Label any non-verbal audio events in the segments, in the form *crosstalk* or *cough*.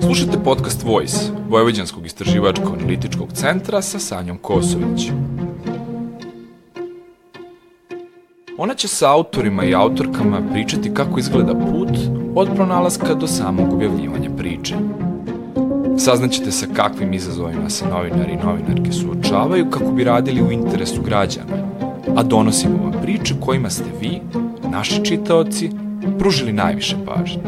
Slušajte podcast Voice, Vojvođanskog istraživačko-analitičkog centra sa Sanjom Kosović. Ona će sa autorima i autorkama pričati kako izgleda put od pronalaska do samog objavljivanja priče. Saznaćete sa kakvim izazovima se novinari i novinarke suočavaju kako bi radili u interesu građana, a donosimo vam priče kojima ste vi, naši čitaoci, pružili najviše pažnje.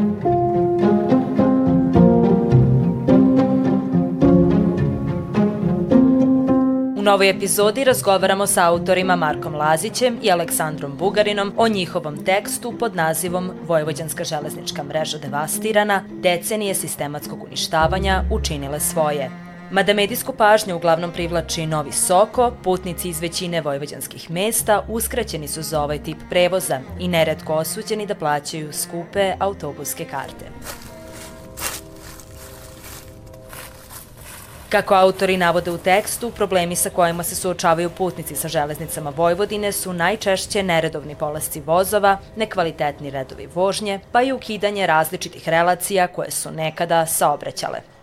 Novoj epizodi razgovaramo sa autorima Markom Lazićem i Aleksandrom Bugarinom o njihovom tekstu pod nazivom Vojvođanska železnička mreža devastirana, decenije sistematskog uništavanja učinile svoje. Mada medijsku pažnju uglavnom privlači Novi Soko, putnici iz većine vojvođanskih mesta uskraćeni su za ovaj tip prevoza i neretko osuđeni da plaćaju skupe autobuske karte. Kako autori navode u tekstu, problemi sa kojima se suočavaju putnici sa železnicama Vojvodine su najčešće neredovni polasci vozova, nekvalitetni redovi vožnje, pa i ukidanje različitih relacija koje su nekada saobraćale.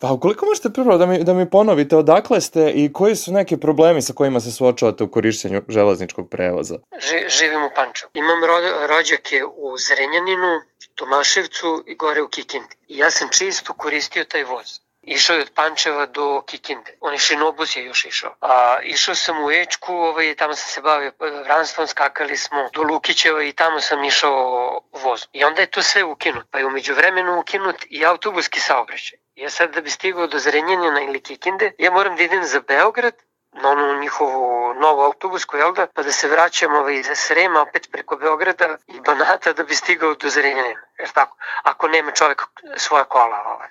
Pa ukoliko možete prvo da mi, da mi ponovite odakle ste i koji su neki problemi sa kojima se suočavate u korišćenju železničkog prevoza? Ži, živim u Pančevu. Imam ro, rođake u Zrenjaninu, Tomaševcu i gore u Kikindi. I ja sam čisto koristio taj voz. Išao je od Pančeva do Kikinde. On je šinobus je još išao. A, išao sam u Ečku, ovaj, tamo sam se bavio vranstvom, skakali smo do Lukićeva i tamo sam išao voz. I onda je to sve ukinut. Pa je umeđu vremenu ukinut i autobuski saobraćaj. Ja sad da bi stigao do Zrenjanina ili Kikinde, ja moram da idem za Beograd, na onu njihovu novu autobusku, jel da, pa da se vraćam ovaj, za Srema opet preko Beograda i Banata da bi stigao do Zrenjanina, jer tako, ako nema čovek svoja kola. Ovaj.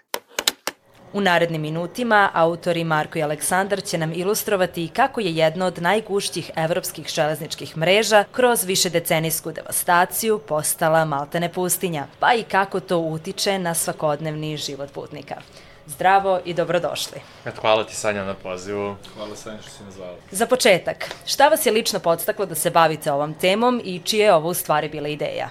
U narednim minutima autori Marko i Aleksandar će nam ilustrovati kako je jedna od najgušćih evropskih železničkih mreža kroz višedecenijsku devastaciju postala maltene pustinja, pa i kako to utiče na svakodnevni život putnika. Zdravo i dobrodošli. Hvala ti Sanja na pozivu. Hvala Sanja što si me zvala. Za početak, šta vas je lično podstaklo da se bavite ovom temom i čije je ovo u stvari bila ideja?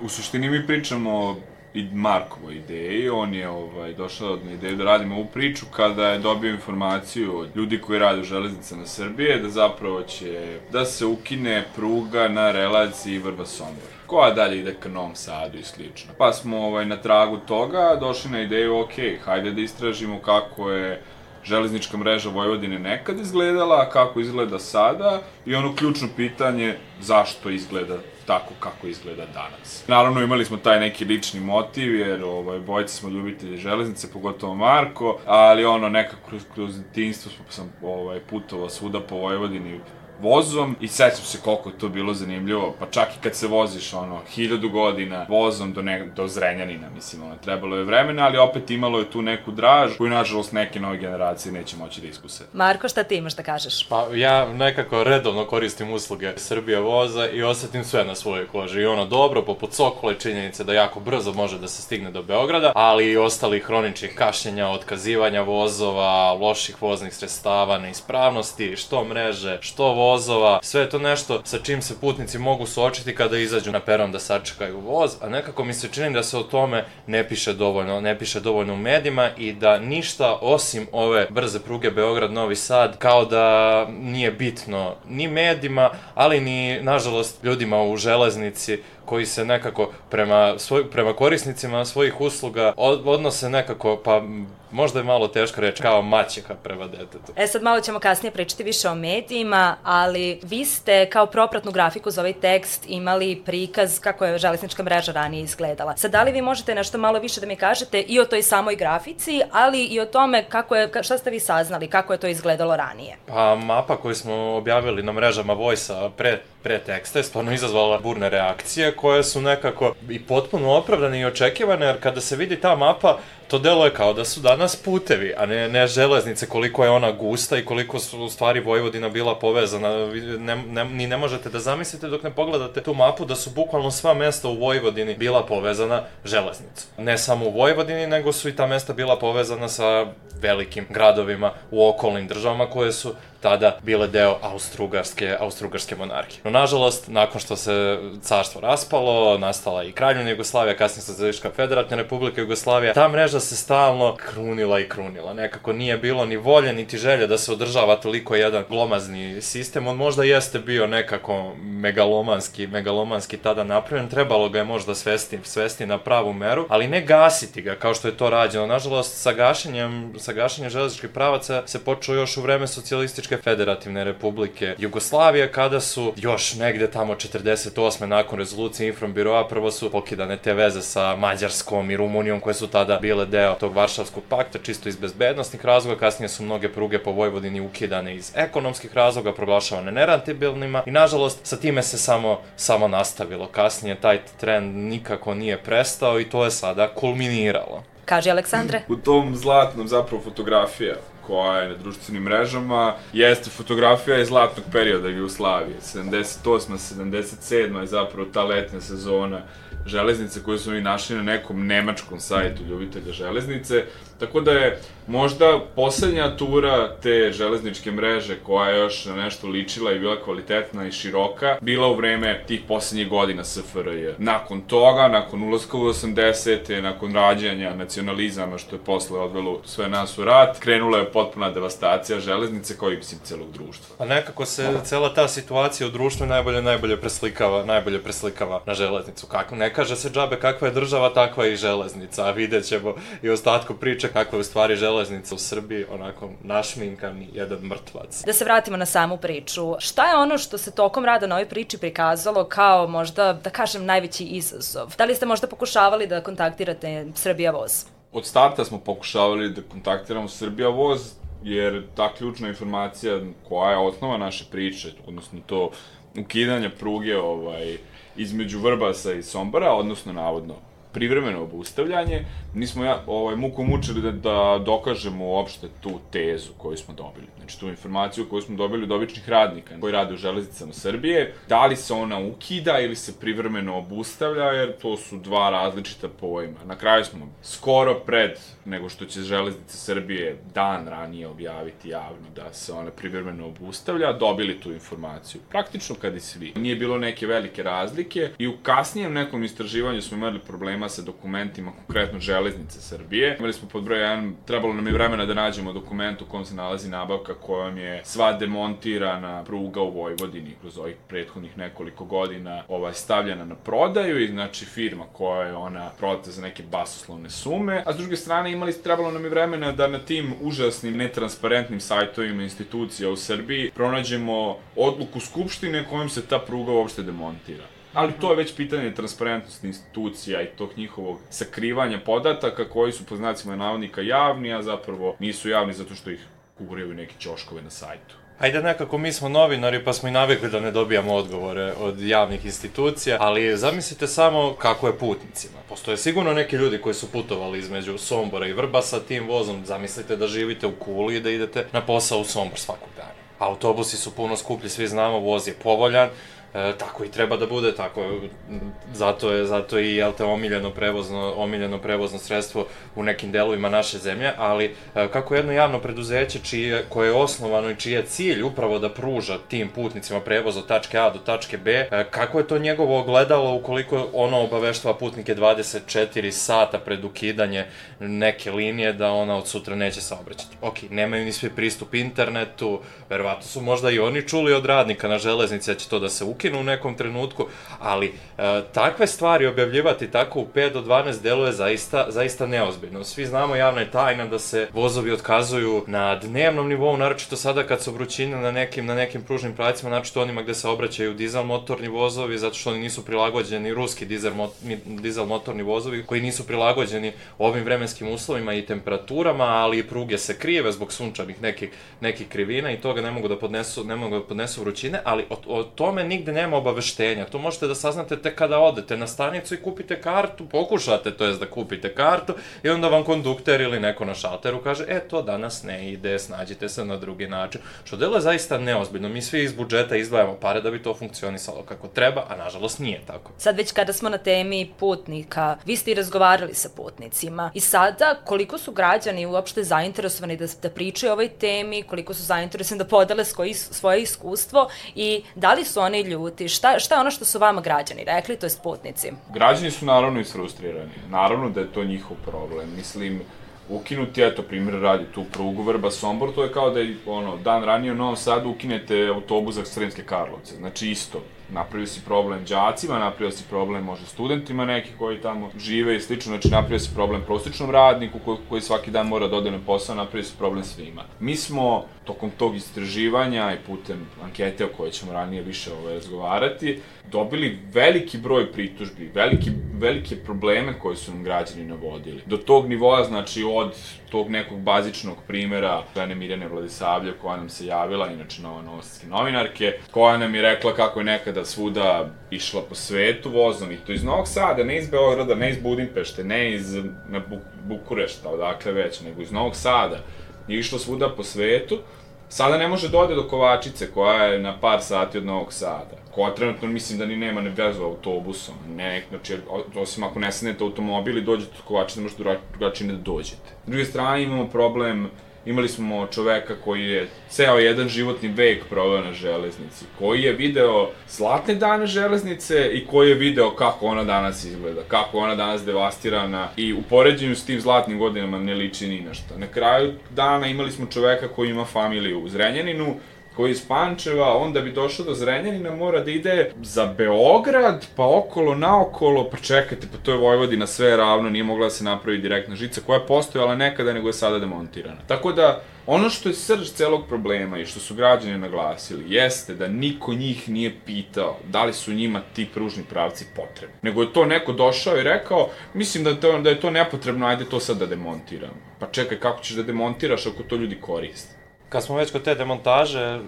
U suštini mi pričamo i Markovo ideji, on je ovaj, došao na ideju da radimo ovu priču kada je dobio informaciju od ljudi koji rade u železnicama Srbije da zapravo će da se ukine pruga na relaciji Vrba-Sombor koja dalje ide ka Novom Sadu i slično. Pa smo ovaj, na tragu toga došli na ideju, ok, hajde da istražimo kako je železnička mreža Vojvodine nekad izgledala, kako izgleda sada i ono ključno pitanje zašto izgleda tako kako izgleda danas. Naravno imali smo taj neki lični motiv jer ovaj bojice smo ljubitelji železnice, pogotovo Marko, ali ono nekako kroz, kroz detinjstvo sam ovaj putovao svuda po Vojvodini vozom i sećam se koliko je to bilo zanimljivo, pa čak i kad se voziš ono hiljadu godina vozom do, ne, do Zrenjanina, mislim, ono, trebalo je vremena, ali opet imalo je tu neku draž koju nažalost neke nove generacije neće moći da iskuse. Marko, šta ti imaš da kažeš? Pa ja nekako redovno koristim usluge Srbija voza i osetim sve na svojoj koži i ono dobro, poput Sokole činjenice da jako brzo može da se stigne do Beograda, ali i ostali hroničnih kašnjenja, otkazivanja vozova, loših voznih sredstava, neispravnosti, što mreže, što voza, vozova, sve je to nešto sa čim se putnici mogu suočiti kada izađu na peron da sačekaju voz, a nekako mi se čini da se o tome ne piše dovoljno, ne piše dovoljno u medijima i da ništa osim ove brze pruge Beograd-Novi Sad kao da nije bitno ni medijima, ali ni, nažalost, ljudima u železnici koji se nekako prema, svoj, prema korisnicima svojih usluga od, odnose nekako, pa možda je malo teško reći, kao maćeha prema detetu. E sad malo ćemo kasnije pričati više o medijima, ali vi ste kao propratnu grafiku za ovaj tekst imali prikaz kako je železnička mreža ranije izgledala. Sad da li vi možete nešto malo više da mi kažete i o toj samoj grafici, ali i o tome kako je, šta ste vi saznali, kako je to izgledalo ranije? Pa mapa koju smo objavili na mrežama Vojsa pre pre teksta je stvarno izazvala burne reakcije koje su nekako i potpuno opravdane i očekivane, jer kada se vidi ta mapa, to deluje kao da su danas putevi, a ne, ne železnice, koliko je ona gusta i koliko su u stvari Vojvodina bila povezana. Ne, ne, ni ne možete da zamislite dok ne pogledate tu mapu da su bukvalno sva mesta u Vojvodini bila povezana železnicom. Ne samo u Vojvodini, nego su i ta mesta bila povezana sa velikim gradovima u okolnim državama koje su tada bile deo Austrougarske, Austrougarske monarhije. No, nažalost, nakon što se carstvo raspalo, nastala i Kraljevina Jugoslavija, kasnije Socijalistička federativna republika Jugoslavija, ta mreža se stalno krunila i krunila. Nekako nije bilo ni volje, niti želje da se održava toliko jedan glomazni sistem. On možda jeste bio nekako megalomanski, megalomanski tada napravljen, trebalo ga je možda svesti, svesti na pravu meru, ali ne gasiti ga kao što je to rađeno. Nažalost, sa gašenjem, sa gašenjem železničkih pravaca se počeo još u vreme socijalističke federativne republike Jugoslavije, kada su još negde tamo 48. nakon rezolucije Infrombiroa prvo su pokidane te veze sa Mađarskom i Rumunijom koje su tada bile deo tog Varšavskog pakta, čisto iz bezbednostnih razloga, kasnije su mnoge pruge po Vojvodini ukidane iz ekonomskih razloga, proglašavane nerantibilnima i nažalost sa time se samo, samo nastavilo. Kasnije taj trend nikako nije prestao i to je sada kulminiralo. Kaže Aleksandre. U tom zlatnom zapravo fotografija koja je na društvenim mrežama, jeste fotografija iz zlatnog perioda Jugoslavije. 78. 77. je zapravo ta letnja sezona železnice koju smo mi našli na nekom nemačkom sajtu ljubitelja železnice, tako da je možda poslednja tura te železničke mreže koja je još na nešto ličila i bila kvalitetna i široka, bila u vreme tih poslednjih godina SFRJ. Nakon toga, nakon ulazka u 80. nakon rađanja nacionalizama što je posle odvelo sve nas u rat, krenula je potpuna devastacija železnice kao i celog društva. A nekako se cela ta situacija u društvu najbolje najbolje preslikava, najbolje preslikava na železnicu. Kako ne kaže se džabe kakva je država, takva je i železnica, a vidjet ćemo i ostatku priče kakva je u stvari železnica u Srbiji, onako našminkani jedan mrtvac. Da se vratimo na samu priču. Šta je ono što se tokom rada na ovoj priči prikazalo kao možda, da kažem, najveći izazov? Da li ste možda pokušavali da kontaktirate Srbija Voz? Od starta smo pokušavali da kontaktiramo Srbija Voz, jer ta ključna informacija koja je osnova naše priče, odnosno to ukidanje pruge ovaj, između Vrbasa i Sombora, odnosno navodno privremeno obustavljanje, mi smo ja, ovaj, muko mučili da, da dokažemo uopšte tu tezu koju smo dobili. Znači, tu informaciju koju smo dobili od običnih radnika koji rade u železnicama Srbije, da li se ona ukida ili se privremeno obustavlja, jer to su dva različita pojma. Na kraju smo skoro pred nego što će železnice Srbije dan ranije objaviti javno da se ona privremeno obustavlja, dobili tu informaciju. Praktično kad i svi. Nije bilo neke velike razlike i u kasnijem nekom istraživanju smo imali problema sa dokumentima, konkretno železnice Srbije. Imali smo pod broj 1, trebalo nam je vremena da nađemo dokument u kom se nalazi nabavka kojom je sva demontirana pruga u Vojvodini kroz ovih prethodnih nekoliko godina ovaj, stavljena na prodaju i znači firma koja je ona prodata za neke basoslovne sume, a s druge strane imali, trebalo nam je vremena da na tim užasnim, netransparentnim sajtovima institucija u Srbiji pronađemo odluku Skupštine kojom se ta pruga uopšte demontira. Ali to je već pitanje transparentnosti institucija i tog njihovog sakrivanja podataka koji su po znacima navodnika javni, a zapravo nisu javni zato što ih kuraju neki ćoškove na sajtu. Ajde nekako mi smo novinari pa smo i navikli da ne dobijamo odgovore od javnih institucija, ali zamislite samo kako je putnicima. Postoje sigurno neki ljudi koji su putovali između Sombora i Vrbasa tim vozom. Zamislite da živite u Kuli i da idete na posao u Sombor svakog dana. Autobusi su puno skuplji, svi znamo, voz je povoljan, E, tako i treba da bude, tako zato je zato i jel te omiljeno prevozno omiljeno prevozno sredstvo u nekim delovima naše zemlje, ali e, kako jedno javno preduzeće čije koje je osnovano i čiji je cilj upravo da pruža tim putnicima prevoz od tačke A do tačke B, e, kako je to njegovo ogledalo ukoliko ono obaveštava putnike 24 sata pred ukidanje neke linije da ona od sutra neće saobraćati. Ok, nemaju ni svi pristup internetu, verovatno su možda i oni čuli od radnika na železnici da će to da se ukine ukinu u nekom trenutku, ali e, takve stvari objavljivati tako u 5 do 12 deluje zaista, zaista neozbiljno. Svi znamo javna je tajna da se vozovi otkazuju na dnevnom nivou, naročito sada kad su vrućine na nekim, na nekim pružnim pravicima, naročito onima gde se obraćaju dizel motorni vozovi, zato što oni nisu prilagođeni, ruski dizel, mot, dizel motorni vozovi, koji nisu prilagođeni ovim vremenskim uslovima i temperaturama, ali i pruge se krive zbog sunčanih nekih, nekih krivina i toga ne mogu da podnesu, ne mogu da podnesu vrućine, ali o, o tome nigde nema obaveštenja. To možete da saznate tek kada odete na stanicu i kupite kartu, pokušate to jest da kupite kartu i onda vam kondukter ili neko na šalteru kaže, e, to danas ne ide, snađite se na drugi način. Što delo je zaista neozbiljno. Mi svi iz budžeta izdvajamo pare da bi to funkcionisalo kako treba, a nažalost nije tako. Sad već kada smo na temi putnika, vi ste i razgovarali sa putnicima i sada koliko su građani uopšte zainteresovani da, da pričaju o ovoj temi, koliko su zainteresovani da podele svoje, svoje iskustvo i da li su oni ljuti, šta, šta je ono što su vama građani rekli, to je putnici? Građani su naravno isfrustrirani, naravno da je to njihov problem, mislim, ukinuti, eto, primjer radi tu prugu Vrba-Sombor, to je kao da je, ono, dan ranije u Novom Sadu ukinete autobus za Sremske Karlovce, znači isto, napravio si problem đacima, napravio si problem možda studentima neki koji tamo žive i slično, znači napravio si problem prosječnom radniku koji, koji svaki dan mora da ode na posao, napravio si problem svima. Mi smo tokom tog istraživanja i putem ankete o kojoj ćemo ranije više ovaj, razgovarati, dobili veliki broj pritužbi, veliki, velike probleme koje su nam građani navodili. Do tog nivoa, znači od tog nekog bazičnog primera žene Mirjane Vladisavlje koja nam se javila, inače nova novosadske novinarke, koja nam je rekla kako je nekada svuda išla po svetu vozom i to iz Novog Sada, ne iz Beograda, ne iz Budimpešte, ne iz na Buk Bukurešta, odakle već, nego iz Novog Sada. Je išla svuda po svetu, Sada ne može da ode do Kovačice, koja je na par sati od Novog Sada. Koja trenutno mislim da ni nema ne vezu autobusom. Ne, znači, osim ako ne sednete automobil i dođete do Kovačice, ne možete drugačije da dođete. S druge strane imamo problem imali smo čoveka koji je ceo jedan životni vek proveo na železnici, koji je video zlatne dane železnice i koji je video kako ona danas izgleda, kako ona danas devastirana i u poređenju s tim zlatnim godinama ne liči ni na šta. Na kraju dana imali smo čoveka koji ima familiju u Zrenjaninu, koji iz Pančeva, onda bi došao do Zrenjanina, mora da ide za Beograd, pa okolo, naokolo, pa čekajte, pa to je Vojvodina, sve je ravno, nije mogla da se napravi direktna žica, koja je postojala nekada, nego je sada demontirana. Tako da, ono što je srž celog problema i što su građani naglasili, jeste da niko njih nije pitao da li su njima ti pružni pravci potrebni. Nego je to neko došao i rekao, mislim da, to, da je to nepotrebno, ajde to sad da demontiramo. Pa čekaj, kako ćeš da demontiraš ako to ljudi koriste? Kad smo već kod te demontaže,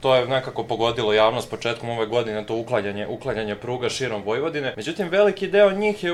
to je nekako pogodilo javnost početkom ove godine, to uklanjanje, uklanjanje pruga širom Vojvodine. Međutim, veliki deo njih je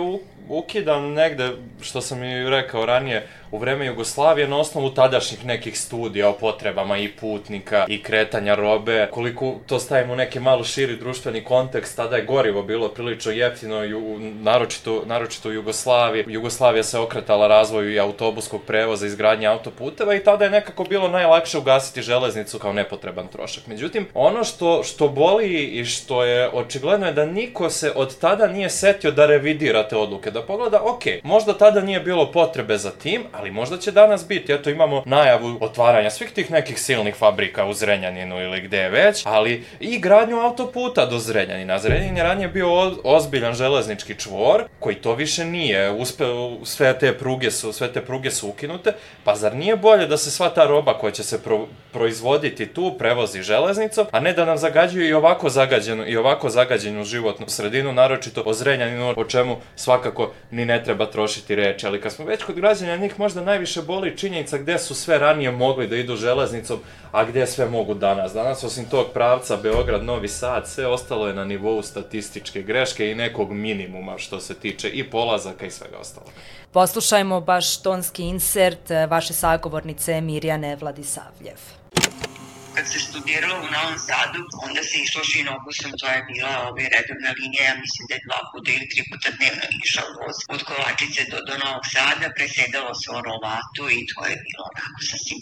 ukidan negde, što sam i rekao ranije, u vreme Jugoslavije na osnovu tadašnjih nekih studija o potrebama i putnika i kretanja robe. Koliko to stavimo u neki malo širi društveni kontekst, tada je gorivo bilo prilično jeftino, ju, naročito, naročito u Jugoslaviji. Jugoslavija se okretala razvoju i autobuskog prevoza, izgradnje autoputeva i tada je nekako bilo najlakše ugasiti železnicu kao nepotreban trošak. Međutim, ono što, što boli i što je očigledno je da niko se od tada nije setio da revidira te odluke, da pogleda, ok, možda tada nije bilo potrebe za tim, ali možda će danas biti, eto imamo najavu otvaranja svih tih nekih silnih fabrika u Zrenjaninu ili gde već, ali i gradnju autoputa do Zrenjanina. Zrenjanin je ranije bio ozbiljan železnički čvor, koji to više nije, uspeo, sve te pruge su, sve te pruge su ukinute, pa zar nije bolje da se sva ta roba koja će se pro, proizvoditi tu prevozi železnicom, a ne da nam zagađuju i ovako zagađenu i ovako zagađenu životnu sredinu, naročito o Zrenjaninu, o čemu svakako ni ne treba trošiti reči, ali kad smo već kod građanja njih možda najviše boli činjenica gde su sve ranije mogli da idu železnicom, a gde sve mogu danas. Danas, osim tog pravca Beograd-Novi Sad, sve ostalo je na nivou statističke greške i nekog minimuma što se tiče i polazaka i svega ostalog. Poslušajmo baš tonski insert vaše sagovornice Mirjane Vladisavljev kad se studiralo u Novom Sadu, onda se išlo šinobusom, to je bila ove redovna linija, ja mislim da je dva puta ili tri puta dnevno išao voz od Kovačice do, do Novog Sada, presedalo se o Rovatu i to je bilo onako sasvim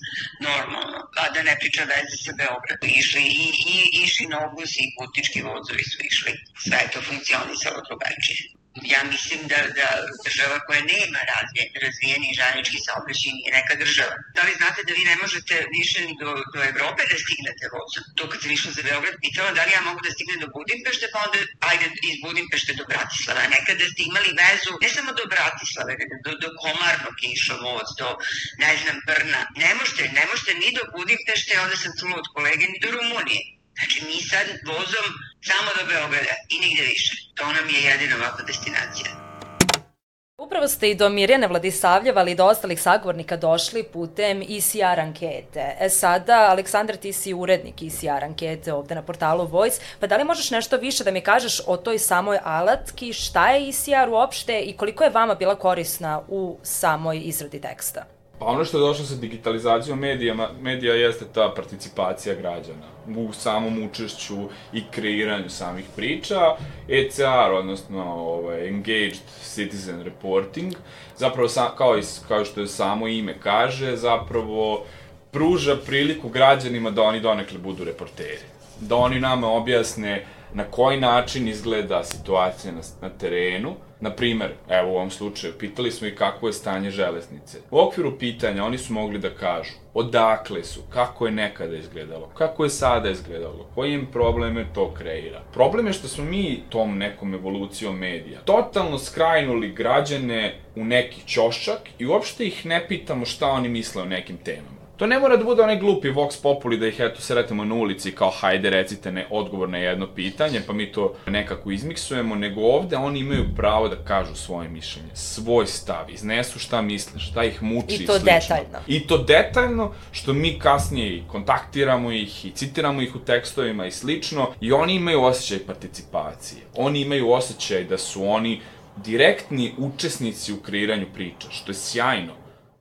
normalno. A da ne priča veze sa Beogradom, išli i, i, i šinobus i putnički vozovi su išli. Sve je to funkcionisalo drugačije ja mislim da, da država koja nema razvijen, razvijeni žanički saobraćaj nije neka država. Da li znate da vi ne možete više ni do, do Evrope da stignete vozom? To kad sam išla za Beograd, pitala da li ja mogu da stignem do Budimpešte, pa onda ajde iz Budimpešte do Bratislava. Nekada ste imali vezu ne samo do Bratislave, nego do, do Komarnog je išao voz, do, ne znam, Brna. Ne možete, ne možete ni do Budimpešte, onda sam čula od kolege, ni do Rumunije. Znači, mi sad vozom samo do Beograda i nigde više. To nam je jedina ovakva destinacija. Upravo ste i do Mirjane Vladisavljeva, ali i do ostalih sagovornika došli putem ECR ankete. E sada, Aleksandar, ti si urednik ECR ankete ovde na portalu Voice, pa da li možeš nešto više da mi kažeš o toj samoj alatki, šta je ECR uopšte i koliko je vama bila korisna u samoj izradi teksta? Pa ono što je došlo sa digitalizacijom medijama, medija jeste ta participacija građana u samom učešću i kreiranju samih priča. ECR, odnosno ovaj, Engaged Citizen Reporting, zapravo sa, kao, i, kao što je samo ime kaže, zapravo pruža priliku građanima da oni donekle budu reporteri. Da oni nama objasne na koji način izgleda situacija na, na terenu, Na primer, evo u ovom slučaju, pitali smo i kako je stanje železnice. U okviru pitanja oni su mogli da kažu odakle su, kako je nekada izgledalo, kako je sada izgledalo, koji im probleme to kreira. Problem je što smo mi tom nekom evolucijom medija totalno skrajnuli građane u neki ćošak i uopšte ih ne pitamo šta oni misle o nekim temama. To ne mora da bude onaj glupi vox populi da ih eto sretamo na ulici kao hajde recite ne odgovor na jedno pitanje pa mi to nekako izmiksujemo, nego ovde oni imaju pravo da kažu svoje mišljenje, svoj stav, iznesu šta misle, šta ih muči i to slično. detaljno. I to detaljno što mi kasnije i kontaktiramo ih i citiramo ih u tekstovima i slično i oni imaju osjećaj participacije. Oni imaju osjećaj da su oni direktni učesnici u kreiranju priča, što je sjajno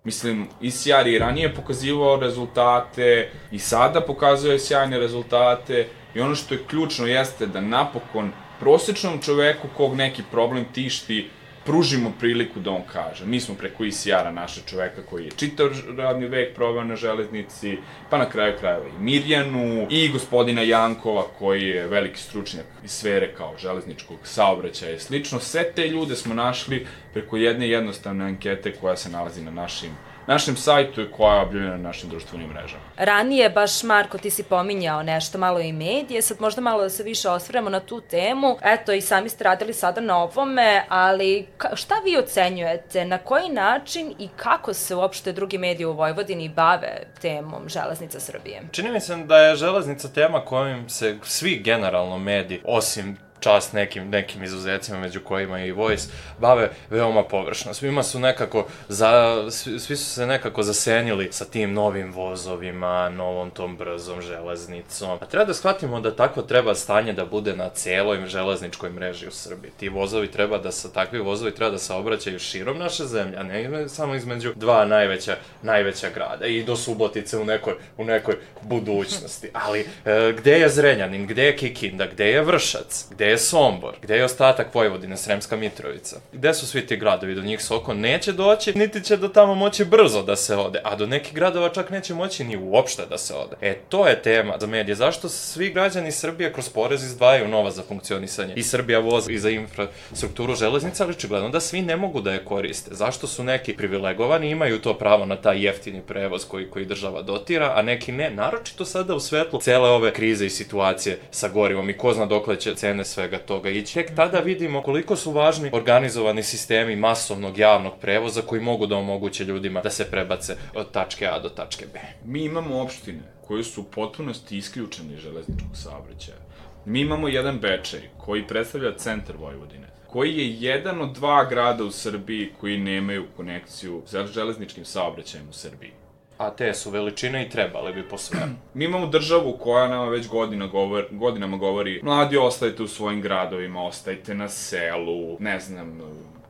Mislim, ICR je ranije pokazivao rezultate i sada pokazuje sjajne rezultate i ono što je ključno jeste da napokon prosečnom čoveku kog neki problem tišti pružimo priliku da on kaže. Mi smo preko ICR-a naša čoveka koji je čitav radni vek proveo na železnici, pa na kraju krajeva i Mirjanu, i gospodina Jankova koji je veliki stručnjak iz sfere kao železničkog saobraćaja i slično. Sve te ljude smo našli preko jedne jednostavne ankete koja se nalazi na našim našem sajtu i koja je objavljena na našim društvenim mrežama. Ranije, baš Marko, ti si pominjao nešto malo i medije, sad možda malo da se više osvremo na tu temu. Eto, i sami ste radili sada na ovome, ali šta vi ocenjujete, na koji način i kako se uopšte drugi mediji u Vojvodini bave temom Železnica Srbije? Čini mi se da je železnica tema kojim se svi generalno mediji, osim čast nekim, nekim izuzecima među kojima i Voice, bave veoma površno. Svima su nekako, za, svi, svi su se nekako zasenili sa tim novim vozovima, novom tom brzom železnicom. A treba da shvatimo da tako treba stanje da bude na celoj železničkoj mreži u Srbiji. Ti vozovi treba da sa, takvi vozovi treba da se obraćaju širom naše zemlje, a ne samo između dva najveća, najveća grada i do Subotice u nekoj, u nekoj budućnosti. Ali, e, gde je Zrenjanin, gde je Kikinda, gde je Vršac, gde je Sombor, gde je ostatak Vojvodine, Sremska Mitrovica? Gde su svi ti gradovi? Do njih Soko neće doći, niti će do tamo moći brzo da se ode, a do nekih gradova čak neće moći ni uopšte da se ode. E, to je tema za medije. Zašto svi građani Srbije kroz porez izdvajaju nova za funkcionisanje? I Srbija voz i za infrastrukturu železnica, ali očigledno da svi ne mogu da je koriste. Zašto su neki privilegovani, imaju to pravo na taj jeftini prevoz koji, koji država dotira, a neki ne, naročito sada u svetlu cele ove krize i situacije sa gorivom i ko zna dokle će cene svega toga ići. Tek tada vidimo koliko su važni organizovani sistemi masovnog javnog prevoza koji mogu da omoguće ljudima da se prebace od tačke A do tačke B. Mi imamo opštine koje su u potpunosti isključene iz železničkog saobraćaja. Mi imamo jedan Bečej koji predstavlja centar Vojvodine koji je jedan od dva grada u Srbiji koji nemaju konekciju sa železničkim saobraćajem u Srbiji. A te su veličine i trebale bi po sve. *clears throat* Mi imamo državu koja nama već godina govor, godinama govori mladi ostajte u svojim gradovima, ostajte na selu, ne znam,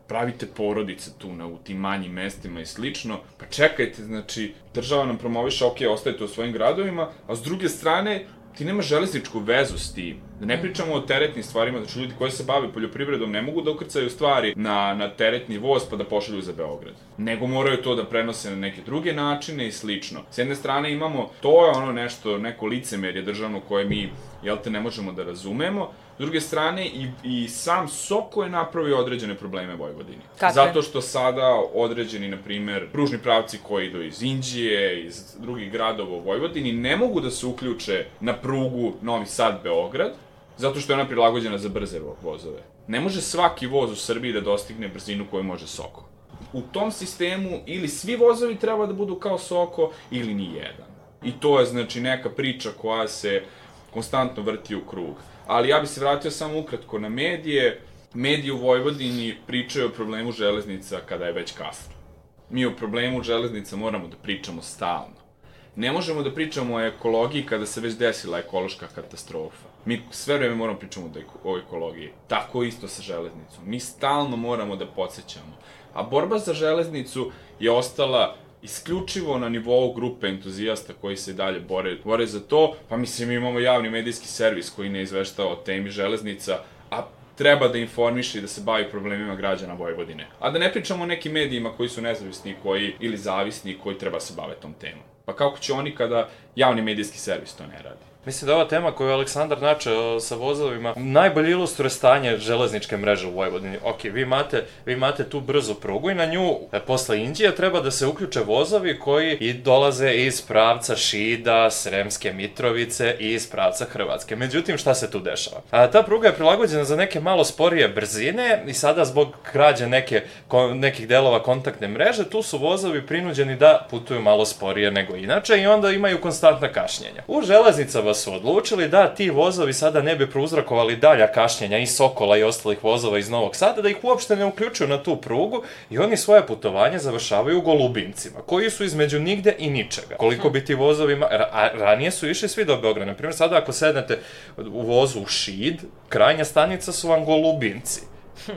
pravite porodice tu na, u tim manjim mestima i slično, pa čekajte, znači, država nam promoviše, ok, ostajete u svojim gradovima, a s druge strane, ti nemaš železničku vezu s tim. Da ne pričamo o teretnim stvarima, znači ljudi koji se bave poljoprivredom ne mogu da ukrcaju stvari na, na teretni voz pa da pošalju za Beograd. Nego moraju to da prenose na neke druge načine i slično. S jedne strane imamo, to je ono nešto, neko licemerje državno koje mi, jel te, ne možemo da razumemo, S druge strane, i, i sam Soko je napravio određene probleme Vojvodini. Kakve? Zato što sada određeni, na primer, pružni pravci koji idu iz Indije, iz drugih gradova u Vojvodini, ne mogu da se uključe na prugu Novi Sad-Beograd, zato što je ona prilagođena za brze vozove. Ne može svaki voz u Srbiji da dostigne brzinu koju može Soko. U tom sistemu ili svi vozovi treba da budu kao Soko ili ni jedan. I to je znači neka priča koja se konstantno vrti u krug. Ali ja bih se vratio samo ukratko na medije. mediji u Vojvodini pričaju o problemu železnica kada je već kasno. Mi o problemu železnica moramo da pričamo stalno. Ne možemo da pričamo o ekologiji kada se već desila ekološka katastrofa. Mi sve vreme moramo pričamo da o ekologiji. Tako isto sa železnicom. Mi stalno moramo da podsjećamo. A borba za železnicu je ostala isključivo na nivou grupe entuzijasta koji se dalje bore, bore za to, pa mislim imamo javni medijski servis koji ne izveštava o temi železnica, a treba da informiše i da se bavi problemima građana Vojvodine. A da ne pričamo o nekim medijima koji su nezavisni koji, ili zavisni koji treba se bave tom temom. Pa kako će oni kada javni medijski servis to ne radi? Mislim da ova tema koju je Aleksandar načeo sa vozovima najbolje ilustruje stanje železničke mreže u Vojvodini. Ok, vi imate, vi imate tu brzu prugu i na nju e, posle Indije treba da se uključe vozovi koji i dolaze iz pravca Šida, Sremske Mitrovice i iz pravca Hrvatske. Međutim, šta se tu dešava? A, ta pruga je prilagođena za neke malo sporije brzine i sada zbog krađe neke, ko, nekih delova kontaktne mreže, tu su vozovi prinuđeni da putuju malo sporije nego inače i onda imaju konstantna kašnjenja. U železnicama su odlučili da ti vozovi sada ne bi prouzrakovali dalja kašnjenja i Sokola i ostalih vozova iz Novog Sada, da ih uopšte ne uključuju na tu prugu i oni svoje putovanje završavaju u Golubincima, koji su između nigde i ničega. Koliko bi ti vozovima, a ranije su išli svi do Beograda. Naprimjer, sada ako sednete u vozu u Šid, krajnja stanica su vam Golubinci.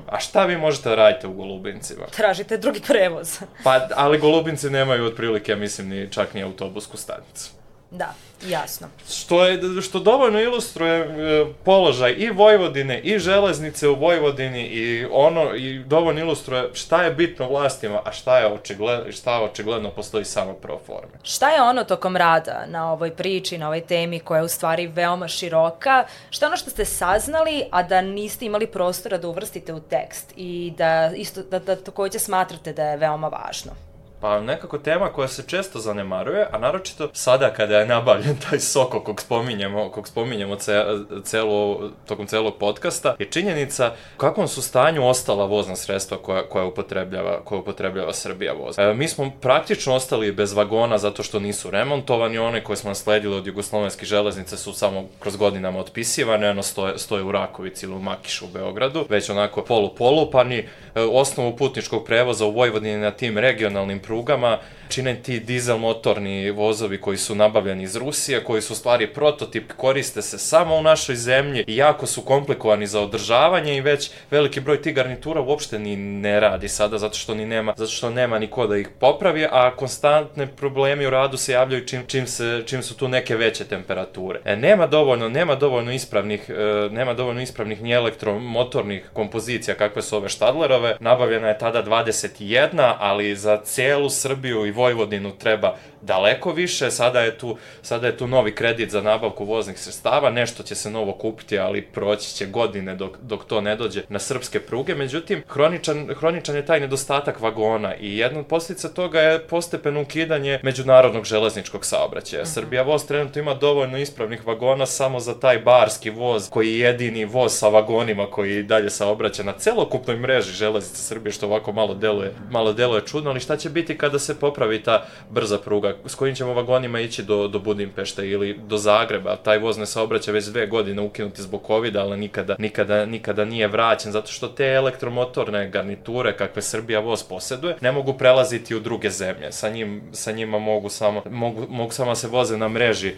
A šta vi možete da radite u Golubincima? Tražite drugi prevoz. pa, ali Golubinci nemaju otprilike, mislim, ni, čak ni autobusku stanicu. Da, jasno. Što, je, što dovoljno ilustruje e, položaj i Vojvodine i železnice u Vojvodini i ono i dovoljno ilustruje šta je bitno vlastima, a šta je očigledno, šta očigledno postoji samo pro forme. Šta je ono tokom rada na ovoj priči, na ovoj temi koja je u stvari veoma široka? Šta je ono što ste saznali, a da niste imali prostora da uvrstite u tekst i da isto da, da takođe smatrate da je veoma važno? Pa nekako tema koja se često zanemaruje, a naročito sada kada je nabavljen taj soko kog spominjemo, kog spominjemo ce, celo, tokom celog podcasta, je činjenica u kakvom su stanju ostala vozna sredstva koja, koja, upotrebljava, koja upotrebljava Srbija voz. E, mi smo praktično ostali bez vagona zato što nisu remontovani, one koje smo nasledili od jugoslovenskih železnice su samo kroz godinama otpisivane, ono stoje, stoje u Rakovici ili u Makišu u Beogradu, već onako polu-polupani. E, osnovu putničkog prevoza u Vojvodini na tim regionalnim prugama čine ti dizel motorni vozovi koji su nabavljeni iz Rusije, koji su stvari prototip, koriste se samo u našoj zemlji i jako su komplikovani za održavanje i već veliki broj tih garnitura uopšte ni ne radi sada zato što ni nema, zato što nema niko da ih popravi, a konstantne problemi u radu se javljaju čim, čim, se, čim su tu neke veće temperature. E, nema dovoljno, nema dovoljno ispravnih, e, nema dovoljno ispravnih ni elektromotornih kompozicija kakve su ove Štadlerove. Nabavljena je tada 21, ali za celu Srbiju i Vojvodinu treba daleko više, sada je tu, sada je tu novi kredit za nabavku voznih sredstava, nešto će se novo kupiti, ali proći će godine dok, dok to ne dođe na srpske pruge, međutim, hroničan, hroničan je taj nedostatak vagona i jedna od posljedica toga je postepeno ukidanje međunarodnog železničkog saobraćaja. Mhm. -huh. Srbija voz trenutno ima dovoljno ispravnih vagona samo za taj barski voz, koji je jedini voz sa vagonima koji dalje saobraća na celokupnoj mreži železnice Srbije, što ovako malo deluje, malo deluje čudno, ali šta će biti kada se popravi ta brza pruga s kojim ćemo vagonima ići do, do Budimpešte ili do Zagreba. Taj voz ne saobraća već dve godine ukinuti zbog covid ali nikada, nikada, nikada nije vraćen, zato što te elektromotorne garniture kakve Srbija voz poseduje, ne mogu prelaziti u druge zemlje. Sa, njim, sa njima mogu samo, mogu, mogu samo se voze na mreži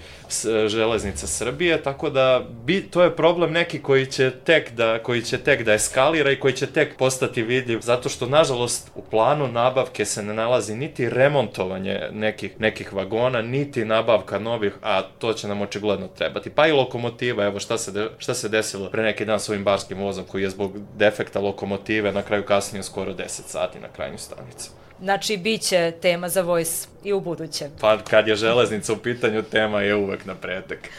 železnice Srbije, tako da bi, to je problem neki koji će tek da, koji će tek da eskalira i koji će tek postati vidljiv, zato što nažalost u planu nabavke se ne nalazi niti remontovanje nekih nekih vagona, niti nabavka novih, a to će nam očigledno trebati. Pa i lokomotiva, evo šta se, de, šta se desilo pre neki dan s ovim barskim vozom koji je zbog defekta lokomotive na kraju kasnije skoro 10 sati na krajnju stanicu. Znači, bit će tema za Voice i u buduće. Pa kad je železnica u pitanju, tema je uvek na pretek.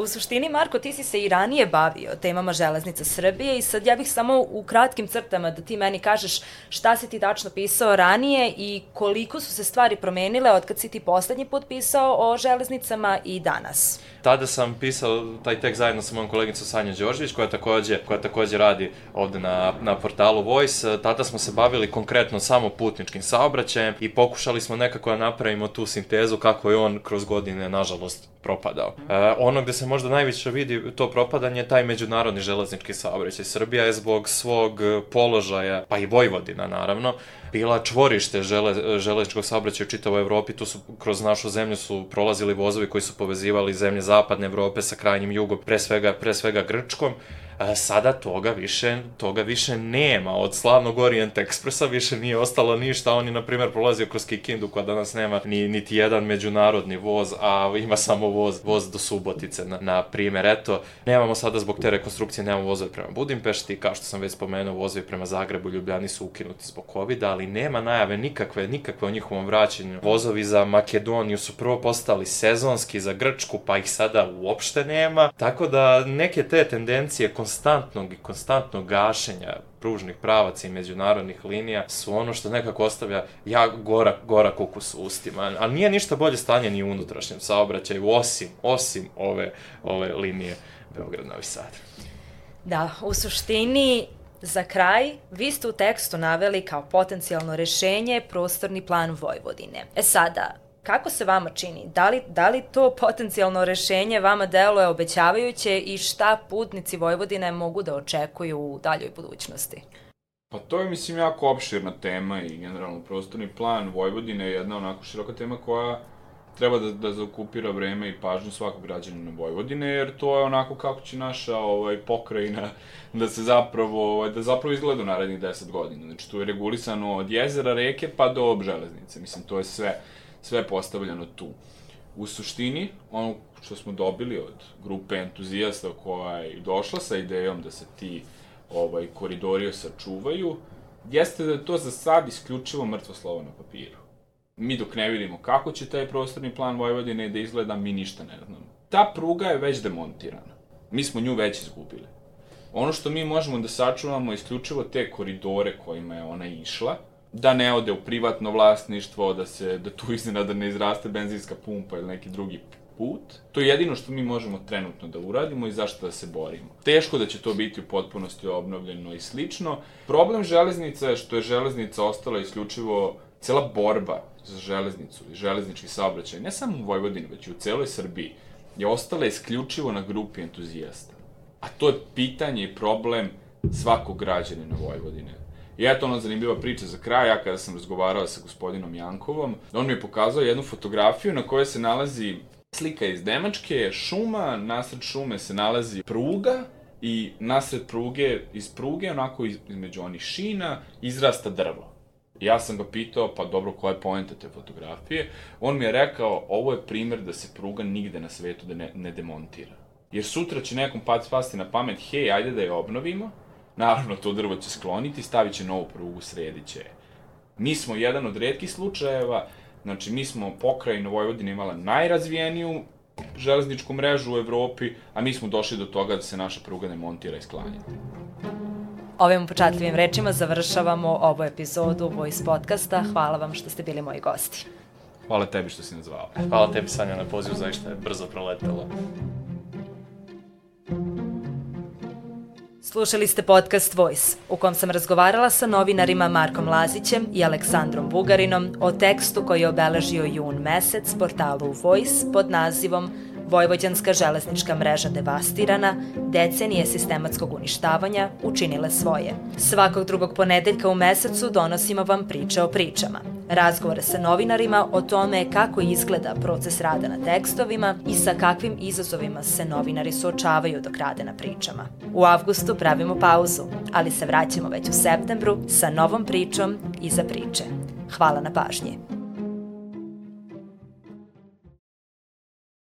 U suštini, Marko, ti si se i ranije bavio temama železnica Srbije i sad ja bih samo u kratkim crtama da ti meni kažeš šta si ti tačno pisao ranije i koliko su se stvari promenile od kad si ti poslednji put pisao o železnicama i danas. Tada sam pisao taj tekst zajedno sa mojom kolegicom Sanja Đorđević, koja takođe, koja takođe radi ovde na, na portalu Voice. Tada smo se bavili konkretno samo putničkim saobraćajem i pokušali smo nekako da napravimo tu sintezu kako je on kroz godine, nažalost, propadao. E, ono gde se možda najviše vidi to propadanje je taj međunarodni železnički saobraćaj. Srbija je zbog svog položaja, pa i Vojvodina naravno, bila čvorište žele, železničkog saobraćaja u čitavoj Evropi, tu su kroz našu zemlju su prolazili vozovi koji su povezivali zemlje zapadne Evrope sa krajnjim jugom, pre svega, pre svega Grčkom. Sada toga više, toga više nema. Od slavnog Orient Ekspresa više nije ostalo ništa. On je, na primjer, prolazio kroz Kikindu, koja danas nema ni, niti jedan međunarodni voz, a ima samo voz, voz do Subotice, na, na primjer. Eto, nemamo sada zbog te rekonstrukcije, nemamo vozove prema Budimpešti, kao što sam već spomenuo, vozovi prema Zagrebu, Ljubljani su ukinuti zbog covid ali nema najave nikakve, nikakve o njihovom vraćanju. Vozovi za Makedoniju su prvo postali sezonski za Grčku, pa ih sada uopšte nema. Tako da neke te tendencije konstantnog i konstantnog gašenja pružnih pravaca i međunarodnih linija su ono što nekako ostavlja ja gorak, gorak ukus u ustima. Ali nije ništa bolje stanje ni u unutrašnjem saobraćaju, osim, osim ove, ove linije Beograd-Novi Sad. Da, u suštini Za kraj, vi ste u tekstu naveli kao potencijalno rešenje prostorni plan Vojvodine. E sada, kako se vama čini? Da li, da li to potencijalno rešenje vama deluje obećavajuće i šta putnici Vojvodine mogu da očekuju u daljoj budućnosti? Pa to je, mislim, jako opširna tema i generalno prostorni plan Vojvodine je jedna onako široka tema koja treba da, da zaokupira vreme i pažnju svakog građanina Vojvodine, jer to je onako kako će naša ovaj, pokrajina da se zapravo, ovaj, da zapravo izgleda u narednih 10 godina. Znači, tu je regulisano od jezera, reke pa do železnice. Mislim, to je sve, sve postavljeno tu. U suštini, ono što smo dobili od grupe entuzijasta koja je došla sa idejom da se ti ovaj, koridori sačuvaju, jeste da je to za sad isključivo mrtvo slovo na papiru mi dok ne vidimo kako će taj prostorni plan Vojvodine da izgleda, mi ništa ne znamo. Ta pruga je već demontirana. Mi smo nju već izgubili. Ono što mi možemo da sačuvamo je isključivo te koridore kojima je ona išla, da ne ode u privatno vlasništvo, da se da tu iznenada ne izraste benzinska pumpa ili neki drugi put. To je jedino što mi možemo trenutno da uradimo i zašto da se borimo. Teško da će to biti u potpunosti obnovljeno i slično. Problem železnica je što je železnica ostala isključivo cela borba za železnicu i železnički saobraćaj, ne samo u Vojvodini, već i u celoj Srbiji, je ostala isključivo na grupi entuzijasta. A to je pitanje i problem svakog građanina Vojvodine. I eto ona zanimljiva priča za kraj, ja kada sam razgovarao sa gospodinom Jankovom, on mi je pokazao jednu fotografiju na kojoj se nalazi slika iz Nemačke, šuma, nasred šume se nalazi pruga i nasred pruge, iz pruge, onako između onih šina, izrasta drvo. Ja sam ga pitao, pa dobro, koja je poenta te fotografije? On mi je rekao, ovo je primer da se pruga nigde na svetu da ne, ne demontira. Jer sutra će nekom pad spasti na pamet, hej, ajde da je obnovimo, naravno to drvo će skloniti, stavit će novu prugu, sredit će Mi smo jedan od redkih slučajeva, znači mi smo pokrajina Vojvodina imala najrazvijeniju železničku mrežu u Evropi, a mi smo došli do toga da se naša pruga ne montira i sklanja. Ovim počatljivim rečima završavamo ovu epizodu Voice podcasta. Hvala vam što ste bili moji gosti. Hvala tebi što si nas zvao. Hvala tebi, Sanja, na pozivu, zaista je brzo proletelo. Slušali ste podcast Voice, u kom sam razgovarala sa novinarima Markom Lazićem i Aleksandrom Bugarinom o tekstu koji je obeležio jun mesec portalu Voice pod nazivom Vojvođanska železnička mreža devastirana, decenije sistematskog uništavanja učinile svoje. Svakog drugog ponedeljka u mesecu donosimo vam priče o pričama. Razgovore sa novinarima o tome kako izgleda proces rada na tekstovima i sa kakvim izazovima se novinari suočavaju dok rade na pričama. U avgustu pravimo pauzu, ali se vraćamo već u septembru sa novom pričom iza priče. Hvala na pažnji.